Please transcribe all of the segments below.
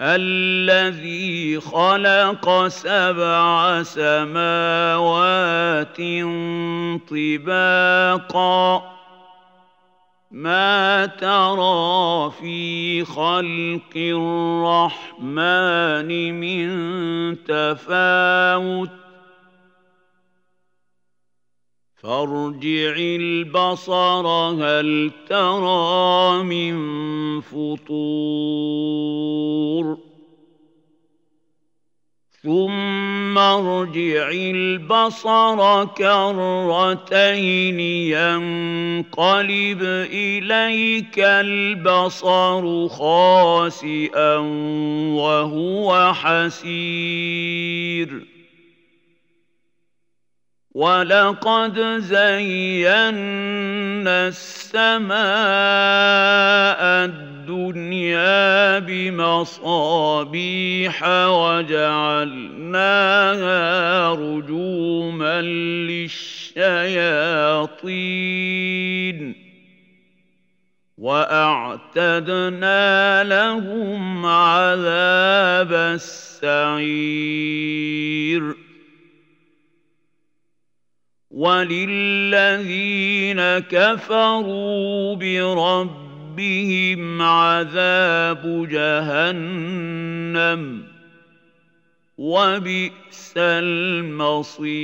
الذي خلق سبع سماوات طباقا. ما ترى في خلق الرحمن من تفاوت؟ فارجع البصر هل ترى من فطور. ثم ارجع البصر كرتين ينقلب إليك البصر خاسئا وهو حسير. ولقد زينا السماء الدنيا بمصابيح وجعلناها رجوما للشياطين واعتدنا لهم عذاب السعير وللذين كفروا بربهم عذاب جهنم وبئس المصير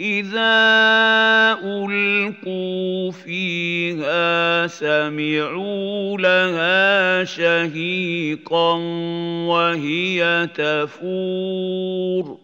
اذا القوا فيها سمعوا لها شهيقا وهي تفور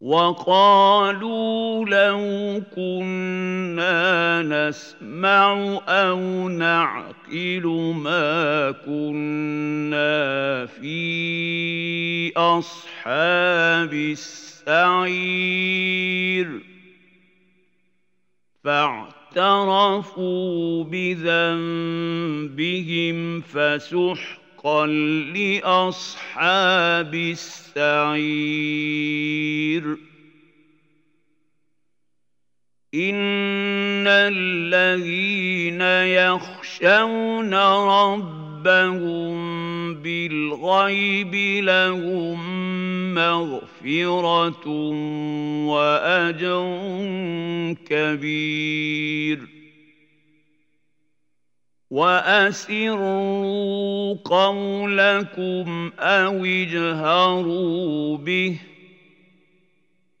وقالوا لو كنا نسمع أو نعقل ما كنا في أصحاب السعير. فاعترفوا بذنبهم فسحقا حقا لأصحاب السعير. إن الذين يخشون ربهم بالغيب لهم مغفرة وأجر كبير. واسروا قولكم أو اجهروا به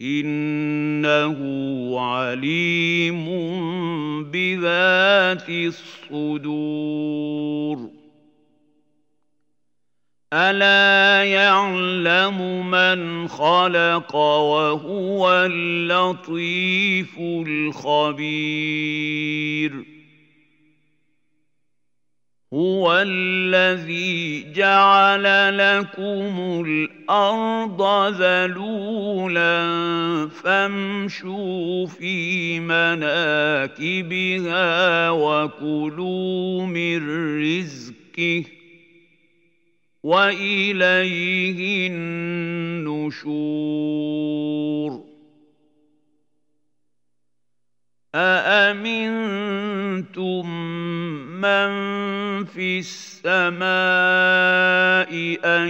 انه عليم بذات الصدور الا يعلم من خلق وهو اللطيف الخبير هو الذي جعل لكم الأرض ذلولا فامشوا في مناكبها وكلوا من رزقه وإليه النشور. أأمنتم من في السماء أن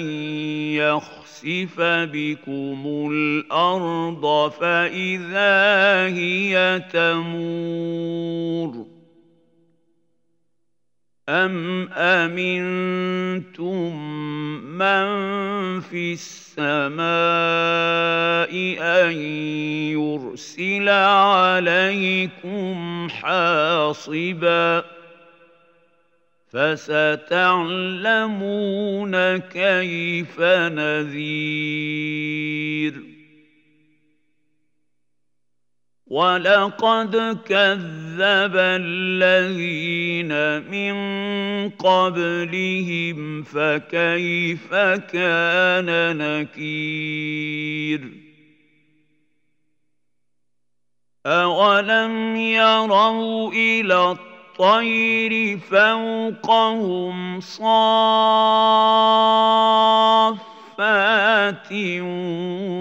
يخسف بكم الأرض فإذا هي تمور أَمْ أَمِنْتُمْ مَنْ فِي السَّمَاءِ أَنْ يُرْسِلَ عَلَيْكُمْ حَاصِبًا فَسَتَعْلَمُونَ كَيْفَ نَذِيرٌ. ولقد كذب الذين من قبلهم فكيف كان نكير. أولم يروا إلى الطير فوقهم صافات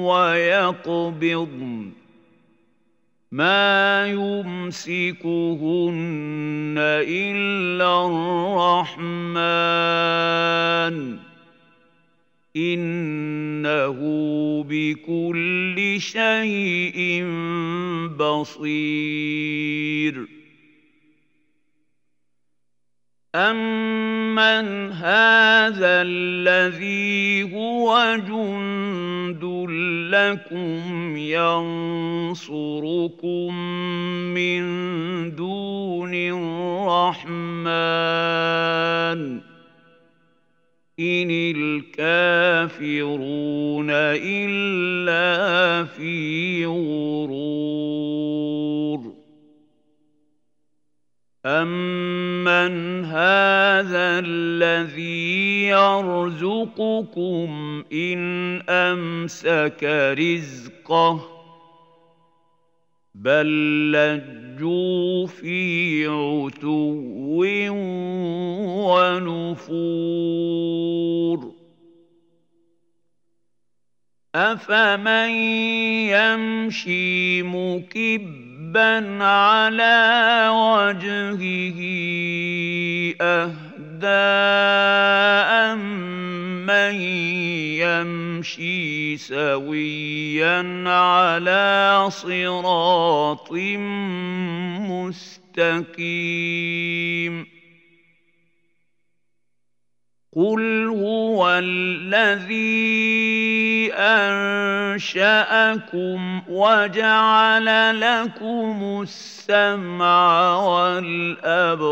ويقبضن ما يمسكهن إلا الرحمن. إنه بكل شيء بصير. امن هذا الذي هو جند لكم ينصركم من دون الرحمن ان الكافرون الا في غرور امن هذا الذي يرزقكم ان امسك رزقه بل لجوا في عتو ونفور افمن يمشي مكبا ذنبا على وجهه أهدى من يمشي سويا على صراط مستقيم قل هو الذي انشاكم وجعل لكم السمع والابصار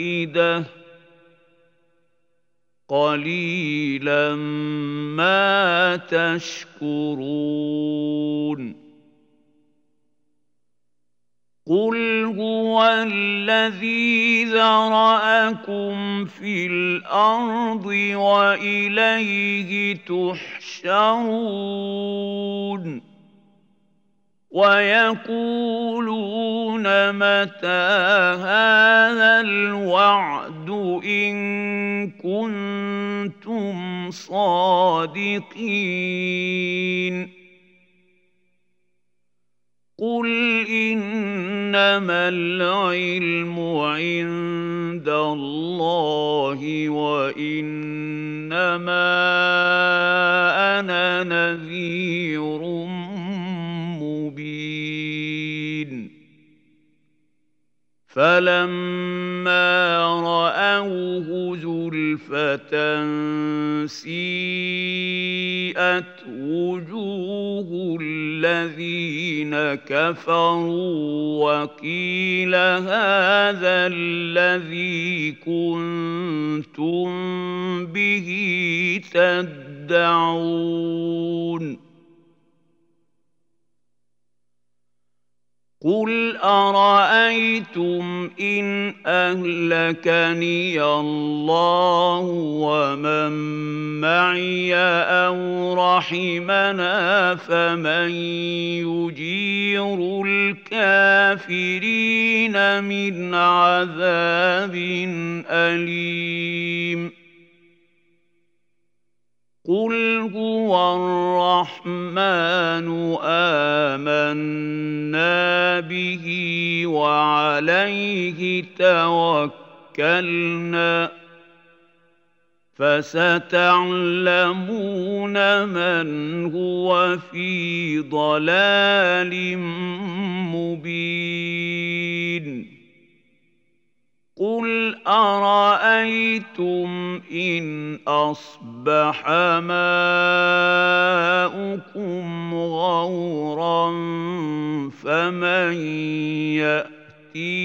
والافئده قليلا ما تشكرون قل هو الذي ذرأكم في الأرض وإليه تحشرون ويقولون متى هذا الوعد إن كنتم صادقين قل إنما العلم عند الله وإنما أنا نذير فلما راوه زلفه سيئت وجوه الذين كفروا وقيل هذا الذي كنتم به تدعون قل ارايتم ان اهلكني الله ومن معي أو رحمنا فمن يجير الكافرين من عذاب اليم قل هو الرحمن آمنا به وعليه توكلنا فستعلمون من هو في ضلال مبين قل ارايتم ان اصبح ماؤكم غورا فمن ياتيكم